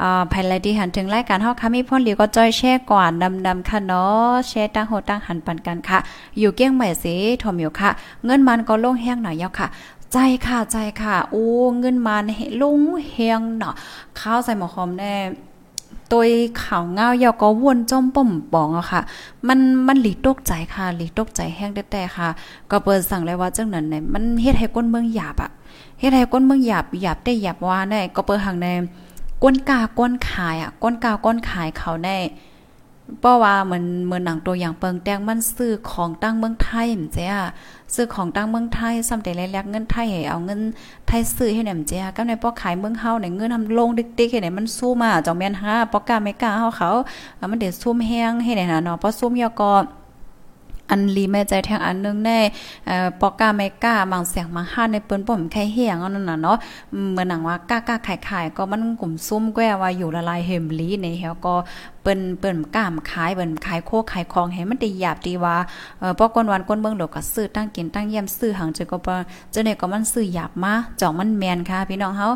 อ่าภายในที่หันถึงรายการเฮาค่ะมีพ่นเหลียวก็จอยแช่กว่าดำๆค่ะเนาะแช่ตั้งโหตั้งหันปันกันค่ะ อยู่เกี้ยงใหม่สิทอมอยู่ค่ะ เงินมันก็ลงแห้งหน่อยยาวค่ะ ใจค่ะใจค่ะ โอ้เงินมันลุงเฮียงเนาะข้าวใส่หมอหอมแน่ตัวข่าวเงาเยาก็วนจมป่มปองอะค่ะ มันมันหลีตกใจค่ะหลีตกใจแห้งแต่ค่ะ ก็เปิดสั่งเลยว่าจังนั้นเนี่ยมันเฮ็ดให้ก้นเมืองหยาบอะเฮ็ดให้ก้นเมืองหยาบหยาบได้หยาบว่าแน่ก็เปิดหังในก้นกาก้นขายอะก้นกาก้นขายเขาแน่ เพราะว่าเหมือนเหมือนหนังตัวอย่างเปิงแตงมันซื้อของตั้งเมืองไทยเหมือนเจ้าซื้อของตั้งเมืองไทยซ้ำแต่แรกเงินไทยให้เอาเงินไทยซื้อให้แหนมเจ้าก็ในป้อขายเมืองเฮาในเงินทำลงดิ๊กๆให้ไหนมันสู้มาจองแม่น5ป้อกาไม่กล้าเฮาเขามันเด็ดซุ่มแห้งให้ไหนน่ะเนาะป้อซุ่มยอก็อั อันลีแม่ใจแทงอันนึงแน่เอ่อปอกาไม่กล้าบางเสียงบางห้าในเปิ้นป่มไข่เฮียงนั่นน่ะเนาะเหมือนหนังว่ากล้ากล้าขายขายก็มันกลุ่มซุ่มแก้ว่าอยู่ละลายเฮมลีในเฮาก็เปิ้นเปิ้นกล้ามขายเปิ้นขายโคขายของให้มันได้หยาบดีว่าเอ่อปอกก้นวันก้นเบิ่งดอกก็ซื้อตั้งกินตั้งเยี่ยมซื้อหังจะก็บ่จะเนี่ยก็มันซื้อหยาบมาจ่องมันแมนค่ะ พี่น้องเฮา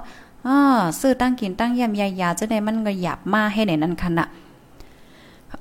อ้อซื้อตั้งกินตั้งเยี่ยมยาๆจะได้มันก็หยาบมาให้ในนั้นขนาด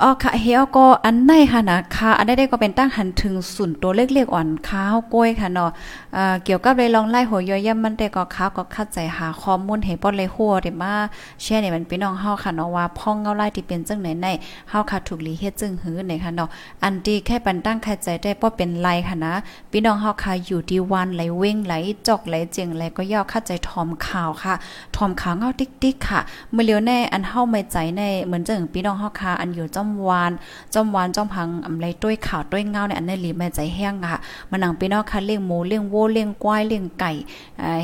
อ๋อค่ะเฮียก็อันในค่ะนะค่ะอันได้ก็เป็นตั้งหันถึงสุนตัวเล็กๆอ่อนข้าวกล้วยค่ะเนาะเอ่อเกี่ยวกับเลยลองไล่หัวย่อยย่มันแต่ก็ข้าวก็คัดใจหาข้อมูลให้ป้อนเลยหัวได้มาแชร์นี่มันพี่น้องเฮาค่ะเนาะว่าพ่องเงาไล่ที่เป็นจังไหนในเฮาค่ะถูกลีเฮ็ดจึงหื้อในค่ะเนาะอันที่แค่ปันตั้งใครใจได้ป้อเป็นไล่ค่ะนะพี่น้องเฮาค่ะอยู่ที่วันไหลเว้งไหลจอกไหลเจียงไหลก็ย่อคัดใจทอมข่าวค่ะทอมข่าวเงาติ๊กๆค่ะเมื่อเลียวแน่อันเฮาไม่ใจในเหมือนจังพี่น้องเฮาค่ะอันอยู่จอวานจอมวานจอมพังอำไรต้วยข่าวต้วยเงาในอันในลีแม่ใจแห้งค่ะมันนังพี่น้องค่ะเลี้ยงหมูเลี้ยงโวเลี้ยงควายเลี้ยงไก่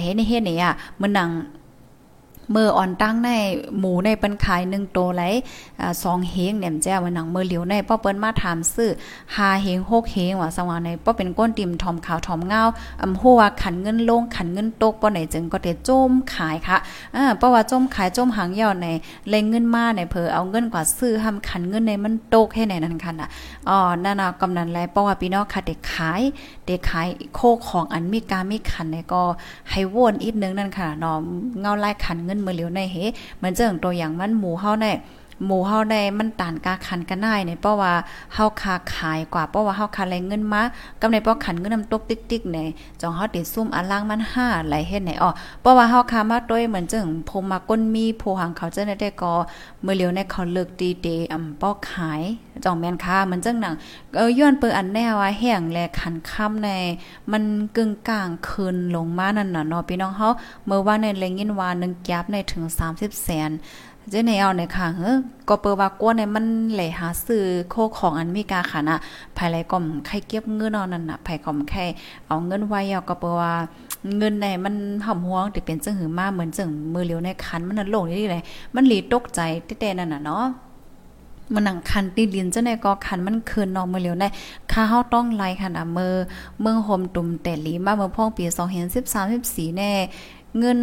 เฮ็ดเฮ็ดนี่อะมันนัง มืออ่อนตั้งในหมูในเปิ้นขาย1โตไหลอ่า2เฮงเนี่ยแจ้ว่าหนังเมือเหลียวในป้อเปิ้นมาถามซื้อ5เฮง6เฮงว่าสว่างในป้อเป็นก้นติ่มทอมขาวทอมเงาอำหัวขันเงินลงขันเงินตกป้อไหนจึงก็ได้โจมขายค่ะออเพราว่าจมขายจมหางยาวในเลงเงินมาในเผอเอาเงินกว่าซื้อทำขันเงินในมันตกให้ในนั้นค่ะน่ะอ๋อนั่นน่ะกำนันแลเพราว่าพี่น้องค่ะเด็กขาย เด็กขายโคของอันมีกามีขันเนี่ยก็ให้วนอีกนึงนั่นค่ะน้องเงาไล่ขันเงินมือเหลียวในเฮมันเจิงตัวอย่างมันหมูเฮาใน หมู่เฮาได้มันตานกาขันกันได้เนี่ยเพราะว่าเฮาคาขายกว่าเพราะว่าเฮาคาแรงเงินมากำในป้อขันเงินนำตกติ๊กๆเนี่ยจองเฮาติดซุ่มอล่างมัน5ไหลเฮ็ดไหนอ๋อเพราะว่าเฮาคามาด้วยเหมือนจังพมมาก้นมีผู้หังเขาจะได้ก็เมื่อเลียวในเขาเลิกดีเดอำป้อขายจองแม่นค่ามันจังหนังเออย้อนเปิอันแน่ว่าแห้งและขันค่ำในมันกึ่งกลางคืนลงมานั่นน่ะเนาะพี่น้องเฮาเมื่อว่าในแรงยินว่า1แก๊บในถึง30แสน เจในเอาในค่ะเฮ้ก็เปิว่ากวนในมันไหลหาซื้อโคของอันมีกาค่ะนะภายไรก่อมใครเก็บเงินเอานั่นน่ะภายก่อมแค่เอาเงินไว้เอาก็เปิว่าเงินในมันห่อมห่วงที่เป็นจังหือมาเหมือนจังมือเหลียวในคันมันน่ะโลงนี่เลยมันหลีตกใจแต่นั่นน่ะเนาะมันหนังคันตีดินเจะในก็คันมันคืนนองมือเหลียวในค่าเฮาต้องไล่ค่ะนะมือเมืองโฮมตุ่มแต่ลีมาเมื่อพ่องปี2013 14แน่ เงิน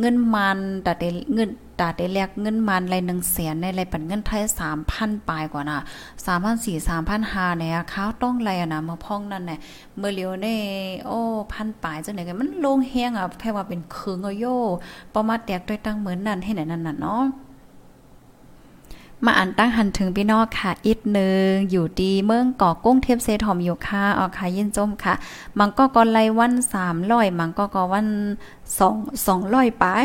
เงินมันแต่เงินตาได้แลกเงินมันไรหนึ่งแสนในไรปันเงินไทยสามพันปลายกว่าน่ะสามพันสี่สามพันห้าเนี่ยข้าวต้องไรอะนะมาพ่องนั่นเนี่ยเมื่อเลียวในโอ้พันปลายจังไหนกันมันลงแห้งอะแค่ว่าเป็นคืงอโยประมาแตกด้วยตั้งเหมือนนั่นให้ไหนนั่นน่ะเนาะ มาอ่านตั้งหันถึงพี่นอกค่ะ อีกนึงอยู่ดีเมืองก่อกุ้งเทียบเซทอมอยู่ค่ะออค่ะยินจมค่ะ มังก็กอไลวันสามร้อยมังก็กอวันสองสองร้อยปลาย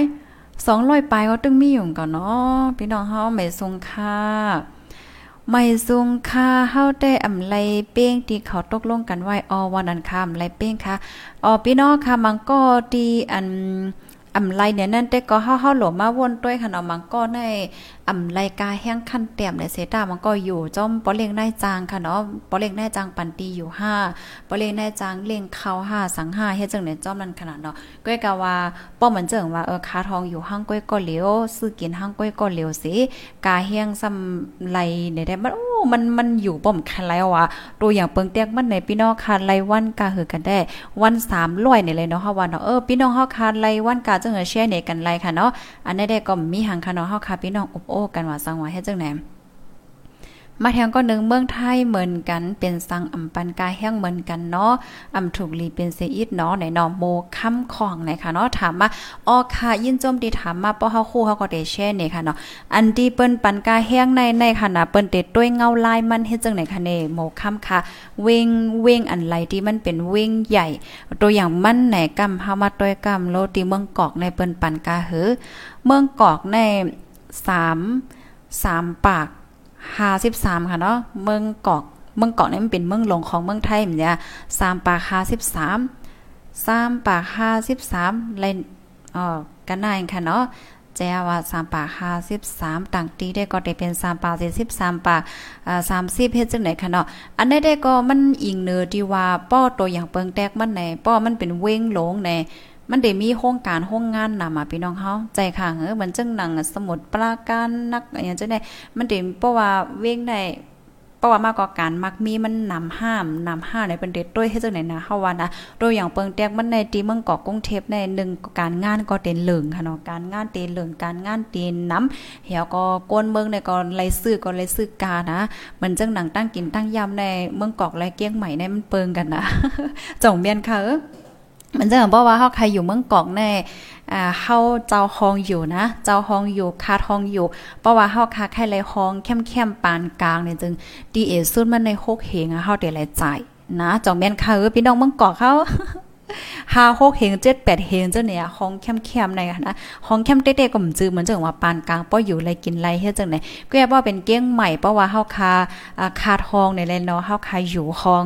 สองร้อยปลายก็ตึงมีอยู่ก่อนเนาะพี่น้องเฮาไม่ทรงค่าไม่ทรงค่าเฮาได้อำไลเป้งที่เขาตกลงกันไว้ออวันนั้นค่ะอำไลเป้งค่ะอ๋อพี่น้องค่ะมันก็ดีอันอำไลเนี่ยนั่นแต่ก็เฮาเฮาหลมาวนด้วยค่ะเนาะมันก็ในอำไลกาแห้งคันเต็มในเซตามันก็อยู่จอมปอเล็งได้จางค่ะเนาะปอเล็งได้จางปันตีอยู่5ปอเล็งได้จางเล็งเข้า5สัง5เฮ็ดจังได๋จอมนั้นขนาดเนาะก้อยกะว่าป้อเหมือนเจิงว่าเออคาทองอยู่ห้างก้อยก็เหลียวซื้อกินห้างก้อยก็เหลียวสิกาแห้งซำไลได้มันโอ้มันมันอยู่ป้อมคันแล้วอะตัวอย่างเปิงเตียกมันในพี่น้องคาไลวันกาหือกันได้วัน300นี่เลยเนาะเฮาว่าเนาะเออพี่น้องเฮาคาไลวันกาจังเออแชร์ในกันไลค่ะเนาะอันนี้ได้ก็มีหังค่ะเนาะเฮาคาพี่น้องอบอ้กันว่าสังว่าเฮ็ดจังไหนมาแทงก็หนึ่งเมืองไทยเหมือนกันเป็นสังอำปันกายแห้งเหมือนกันเนาะอำถูกลีเป็นเซอิดเนาะในนอโมค้ำของไหนค่ะเนาะถามมาออค่ะยินจมดีถามมาป้อเฮาคู่เฮาก็ได้แช่นี่ค่ะเนาะอันที่เปิ้นปันกายแห้งในในค่ะนะเปิ้นเต็ดด้วยเงาลายมันเฮ็ดจังไหนค่ะเน่โมค้ำค่ะ เวงเวงอันไรที่มันเป็นเวงใหญ่ ตัวอย่างมันไหนกำเฮามาต้วยกำโลตีเมืองกอกในเปิ้นปันกาเหือเมืองกอกใน 3 3ปากห้าสิบสามค่ะเนาะเมืองเกาะเมืองเกาะนี่มันเป็นเมืองหลวงของเมืองไทยเหมือนเนี่ยสามปากห้าสิบสามสามปากห้าสิบสามเลนอ๋อกันนายค่ะเนาะแจ้ว่าสามปากห้าสิบสามต่างตีได้ก็ได้เป็นสามปากเจ็ดสิบสามปากอ่าสามสิบเฮ็ดจังไหนค่ะเนาะอันนี้ได้ก็มันอิงเนื้อที่ว่าป้อตัวอย่างเปิงแตกมันไหนป้อมันเป็นเว้งหลงใน มันได้มีโครงการโครงงานนำมาพี่น้องเฮาใจค่ะเออมันจังหนังสมุดปราการนักอย่างจังได๋มันได้เพราะว่าเว้งได้เพราะว่ามากกว่าการมักมีมันนำห้ามนำห้าในป็นเด็ดด้วยเฮ็ดจังได๋นะเฮาว่านะตัวอย่างเปิงแตกมันในตีเมืองเกาะกรุงเทพในหนึ่งการงานก็เต็นเหลืองค่ะเนาะการงานเต็นเหลืองการงานเต็นน้ำเหี่ยวก็กวนเมืองในก็ไล่ซื้อก็ไล่ซื้อกานะมันจังหนังตั้งกินตั้งยำในเมืองเกาะและเกี้ยงใหม่ในมันเปิงกันนะจ่องเมียนค่ะเออ มันจะบอกว่าเฮาใครอยู่เมืองกอกแน่อ่าเฮาเจ้าห้องอยู่นะ เจ้าห้องอยู่คาห้องอยู่ เพราะว่าเฮาคาแค่ไรห้องเข้มๆปานกลางเนี่ยจึงดีเอสุดมันในโคกเหงเฮาเด้หลายจ่ายนะจองแม่นค่ะเออพี่น้องเมืองกอกเขา ห้าหกเฮงเจ็ดแปดเฮงเจ้าเนี่ยห้องแคมๆในนะห้องแคมเต้ๆก็มจือเหมือนจังว่าปานกลางป้ออยู่ไรกินไรเฮ็ดจังไหนก็แอบว่าเป็นเก้งใหม่เพราะว่าเฮาคาคาทองในแลเนาะเฮาคาอยู่ห้อง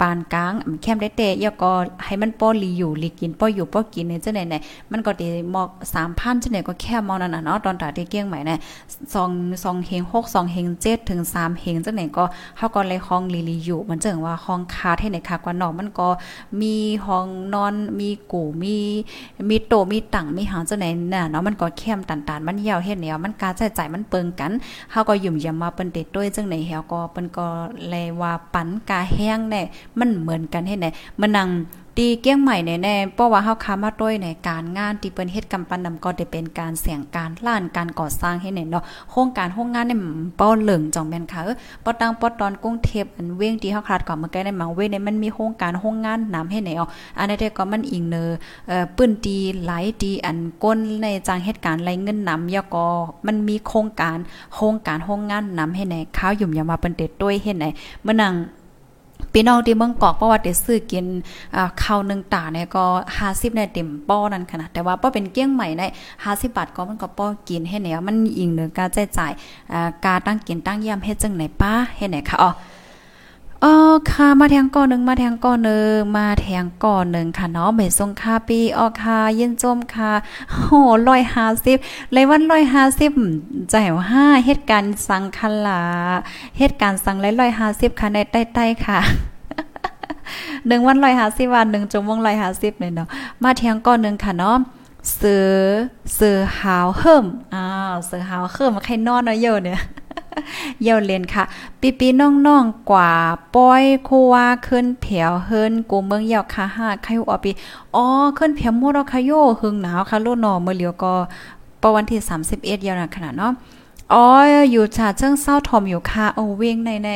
ปานกลางแคมเต้ๆยก็ให้มันป้อลีอยู่ลีกินป้ออยู่ป้อกินในจังไหนไหนมันก็ได้หมอก3,000จังไหนก็แค่มอนั่นน่ะเนาะตอนตาที่เก้งใหม่เนี่ย2 2เฮง6 2เฮง7ถึง3เฮงเจังไหนก็เฮาก็เลยห้องลีลีอยู่เหมันจังว่าห้องคาให้ไหนคากว่านาะมันก็มีห้องนอนมีกูมีมีโตมีตังมีหางจังไหนน่ะเนาะมันก็เข้มตันๆมันเหี่ยวเฮ็ดแนวมันกาใช้จ่ายมันเปิงกันเฮาก็ยุ่มยามาเปิ้นเด็ดด้วยจังไหนเฮาก็เปิ้นก็เลยว่าปันกาแห้งแน่มันเหมือนกันเฮ็ดแน่มันนั่ง ตีเกี้ยงใหม่แน่ๆเพราะว่าเฮาค้ามาด้วยในการงานที่เปิ้นเฮ็ดกำปั้นนำก็ได้เป็นการเสี่ยงการล้านการก่อสร้างให้เนาะโครงการโรงงานเนี่ยป้อเหลิงจองแม่นค่ะเออปอตังปอตอนกรุงเทพอันเว้งที่เฮาคลาดก่อนเมื่อกี้ในมังเว้เนี่ยมันมีโครงการโรงงานน้ำให้ไหนอ๋ออันนี้ก็มันอิงเนอเอ่อปื้นตีหลายตีอันก้นในจังเหตุการณ์ไรเงินนำยาก็มันมีโครงการโครงการโรงงานนำให้ไหนข้าวยุ่มอย่ามาเปิ้นเต็ดด้วยเฮ็ดไหนเมื่อนัง พี่น้องที่เมืองกอกเพราะว่าเด้ซื้อกินอ่าข้าวหนึ่งตาเนี่ยก็50ในเต็มป้อนั่นขนาดแต่ว่าป้อเป็นเกี้ยงใหม่ได้50บาทก็มันก็ป้อกินให้เนวมันอิงเนือการใช้จ่ายอ่าการตั้งกินตั้งยามให้จังไหนป้าให้ไหนคะอ๋อ อ๋อค่ะมาแทงก่อนหนึ่งมาแทงก่อนหนึ่งมาแทงก่อนหนึ่งค่ะเนาะเมทรงค่าปีออค่ะเย็นจมค่ะโหร้อยห้าสิบเลยวันร้อยห้าสิบใจว่าห้าเหตุการณ์สังคลาเหตุการณ์สังเลยร้อยห้าสิบค่ะในใต้ๆค่ะหนึ่งวันร้อยห้าสิบวันหนึ่งจมวงร้อยห้าสิบเลยเนาะมาแทงก่อนหนึ่งค่ะเนาะเสือเสือหาวเฮิมอ้าเสือหาวเฮิมใครนอนเนาะเยอะเนี่ย เย่าเล่นค่ะ ปีปีน้องๆกว่าป้อยคูว่าขึ้นเผียวเฮินกูเมืองเยาค่ะห้าใครออปีอ๋อขึ้นเผียวมดค่ะโยหึงหนาวค่ะโลนอเมื่อเหลียวก็ประวันที่ 31ยาวนะขนาดเนาะอ๋ออยู่ชาเชิงเศร้าทอมอยู่ค่ะโอเวงในใน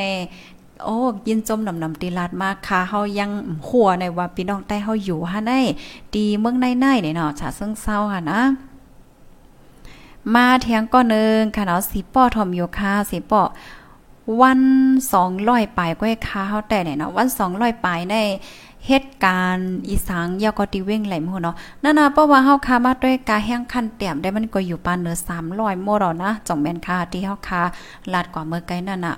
โอ้ยินจมนำนำตีลาดมากค่ะเฮายังหัวในว่าพี่น้องใต้เฮาอยู่ฮะได้ดีเมืองในๆเนี่ยเนาะชาเชิงเศร้าค่ะนะ มาเทียงก็นึงค่ะเนาะสีป้อทอมโยคาสีป้อวันสองร้อยปลายก็ให้ค้าเฮาแต่เนี่ยเนาะวันสองร้อยปลายในเหตุการณ์อีสางยาวกติเว้งไหลมูเนาะนั่นนะเพราะว่าเฮาคามาด้วยกาแห้งคันเตี่ยมได้มันก็อยู่ปานเหนือ300โมดนะจ่องแมนค่ะที่เฮาคาลาดกว่าเมื่อไกลนั่นน่ะ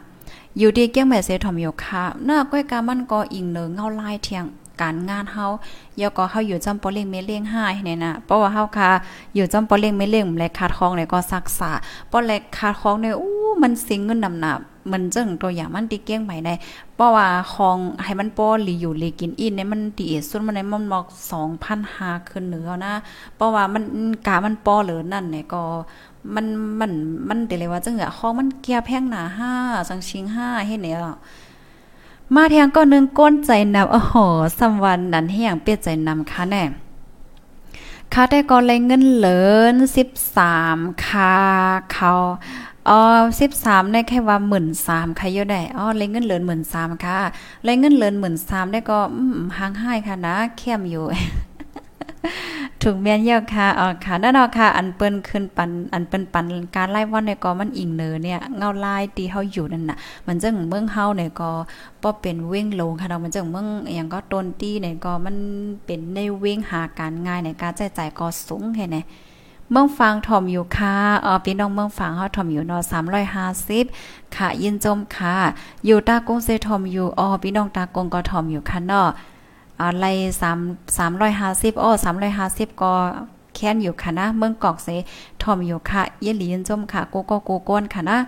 อยู่ดีเกี้ยงแม่เสทอมโยคาหน้าก้อยกามันก็อิงเนือเงาลายเทียง การงานเฮายอก็เฮาอยู่จำปอเลี้ยงเมเลี้ยงห้าเนี่ยนะเพราะว่าเฮาค่ะอยู่จำปอเลี้ยงเมเลี้ยงแลขาดคองเนี่ยก็รักษาปอแลขาดคองเนี่ยอู้มันสิงเงินนำหนับมันจึงตัวอย่างมันติเกี้ยงใหม่ในเพราะว่าคองให้มันปอหลีอยู่หลีกินอินเนี่ยมันตีสุดมันในมันบอก2,500ขึ้นเหนือนะเพราะว่ามันกามันปอเหลือนั่นเนี่ยก็มันมันมันเดเลยว่าจังอะคองมันเกียแพงหนา5จังชิง5เฮ็ดเนี่ย มาแทงก็นึงก้นใจนำโอ้โหสำวันนั้นให้อย่างเปียใจนำค่ะแน่ค่าได้ก็เลยเงินเหลิน13ค่าเขาอ๋อ13ได้แค่ว่า13,000ค่ะยู่ได้อ๋อเลยเงินเหลิน13,000ค่ะเลยเงินเหลิน13,000ได้ก็ห่างหายค่ะนะเข้มอยู่ ถูกเมียนเยอะค่ะอ๋อค่ะนั่นเนาะค่ะ อันเปิ้นขึ้นปัน อันเปิ้นปันการไล่วันเนี่ยก็มันอิงเนอเนี่ยเงาลายที่เฮาอยู่นั่นน่ะ มันจังเมืองเฮาเนี่ยก็บ่เป็นเว้งลงค่ะเนาะมันจังเมืองอหยังก็ต้นตี้เนี่ยก็มันเป็นในเว้งหาการง่ายในการใช้จ่ายก็สูงแค่ไหนเมืองฟังถ่อมอยู่ค่ะอ๋อพี่น้องเมืองฟังเฮาถ่อมอยู่เนาะ350ค่ะ ยินจมค่ะ อยู่ตากงเซถ่อมอยู่อ๋อพี่น้องตากงก็ถ่อมอยู่ค่ะเนาะ อ่าไล่3 350อ้อ350ก็แค้นอยู่ค่ะนะเมืองกอกเสทอมอยู่ค่ะเยหลีนจมค่ะกโกโกก้นค่ะนะ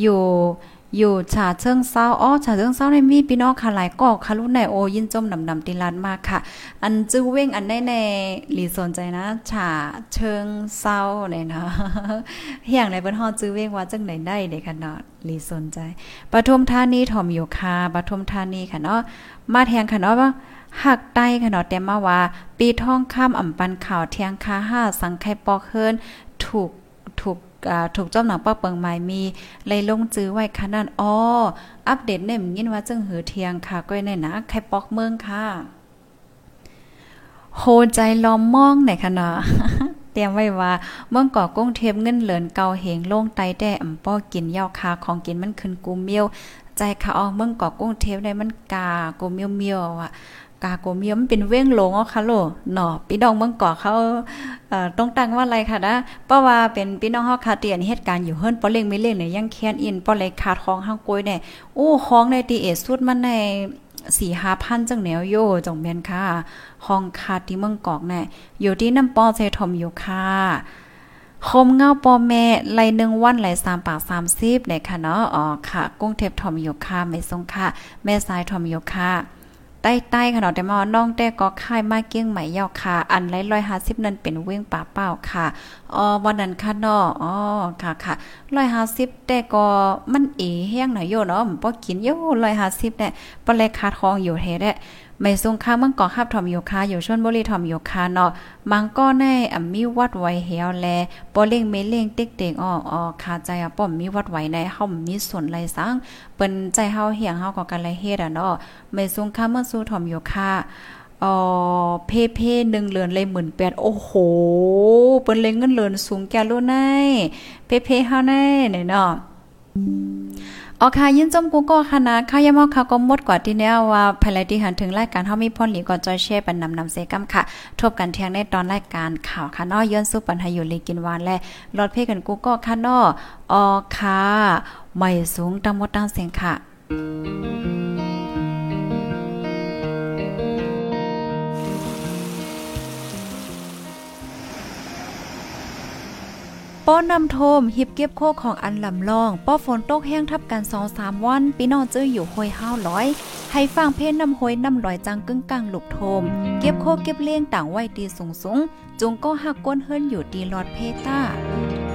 อยู่อยู่ฉาเชิงเศร้าอ้อฉาเชิงเศร้าในมีพี่น้องค่ะหลายกอกค่ะรุ่นในโอยินจมนำนำติลานมากค่ะ อันจื้อเว้งอันได้ในหลีสนใจนะฉาเชิงเศร้าเนี่ยนะเฮียงในเปิ้นฮอจื้อเว้งว่าจังไหนได้เด้ค่ะเนาะหลีสนใจปทุมธานีถอมอยู่ค่ะปทุมธานีค่ะเนาะมาแทงค่ะเนาะว่า หักใต้ค่ะเนาะแต่มาว่า ปีท่องข้ามอ่ำปันข่าวเทียงคาห้าสังไคปอกเฮิรนถูกถูกถูกจ้อมหนังป้าเปิงหมายมีเลยลงจื้อไว้ค่ะนั่นอ๋ออัปเดตเนี่ยยินว่าจึงหือเทียงค่ะก้อยในนะไคปอกเมืองค่ะโหใจล้อมมองไหนคะเนาะเตรียมไว้ว่าเมื่อก่อกุ้งเทปเงินเหลินเกาเหงโล่งไตแต่อ่ำป้อกินยาวคาของกินมันขึ้นกูเมียว ใจค่ะอ๋อเมื่อก่อกุ้งเทปได้มันกากูเมียวเมียวอะ กาโกเมียมเป็นเว้งหลงอ๋อค่ะโลเนาะพี่น้องเมืองก่อเขาต้องตั้งว่าอะไรค่ะนะเพราะว่าเป็นพี่น้องเฮาคาเตียนเหตุการณ์อยู่เฮิรนปอเล่งไม่เล่งเนี่ยยังแค้นอินปอเลยขาดของห้างกวยเนี่ยโอ้ของในตีเอสุดมันในสี่ห้าพันจังแนวโยจงแม่นค่ะห้องคาดที่เมืองกอกเนี่ยอยู่ที่น้ำปอเซทอมอยู่ค่ะคมเงาปอแม่ไหลหนึ่งวันไหลสามปากสามสิบเนี่ยค่ะเนาะอ๋อค่ะ กุ้งเทพทอมอยู่ค่ะไม่ทรงค่ะ แม่สายทอมอยู่ค่ะ ใต้ๆค่ะเนาะแต่มาน้องแต่ก็ค่ายมาเกี้ยงใหม่ยาวค่ะ อันไรร้อยห้าสิบนั่นเป็นเว้งป่าเป้าค่ะอ๋อวันนั้นค่ะนาะอ๋อค่ะค่ะร้อยห้าสิบแต่ก็มันเอแห้งหน่อยโยเนาะป้อกินโยร้อยห้าสิบเนี่ยปลายขาดคองอยู่เฮ็ดแหละ ไม่ทรงค่ามืองก่อฮับถอมอยู่ค่าอยู่ชนบุรีถอมอยู่ค่าเนาะมังก็แน่อ่มีวัดไว้เหี่ยวแลบ่เล่งเมเล่งเต็กๆอ้ออ้อคาใจอะป้อมมีวัดไว้ในเฮามีส่วนไรสังเปิ้นใจเฮาเหียงเฮาก็กันไรเฮ็ดอะเนาะไม่ทรงค่ามืองสู่ถอมอยู่ค่าอ๋อเพเพหนึ่งเหลือนเลยหมื่นแปดโอ้โห เปิ้นเลยเงินเหลือนสูงแก่โลในเพเพเฮาในเนาะ ออค่ะยินจมกูก็ค่ะนะค่ะยามอค่ะก็หมดกว่าที่แนวว่าภายในที่หันถึงรายการเฮามีพ่นหลีก็จอยเช่ปันนำนำเซกัมค่ะ ทบกันเที่ยงในตอนรายการข่าวค่ะนอย้อนสู้ปันหาอยู่ลีกินวานและรอดเพกันกูก็ค่ะนาะออค่ะไม่สูงตั้งหมดตั้งเสียงค่ะ ป้อนำโทมหิบเก็บโคของอันลำลอง ป้อฝนตกแห้งทับกันสองสามวันพี่น้องเจออยู่ห้อยห้าวร้อย ให้ฟังเพลนนำห้อยนำลอยจังกึ่งกลางลูกโทม เก็บโคเก็บเลี้ยงต่างไว้ตีสูงสูงจุงก็หักก้นเฮิรนอยู่ตีลอดเพต้า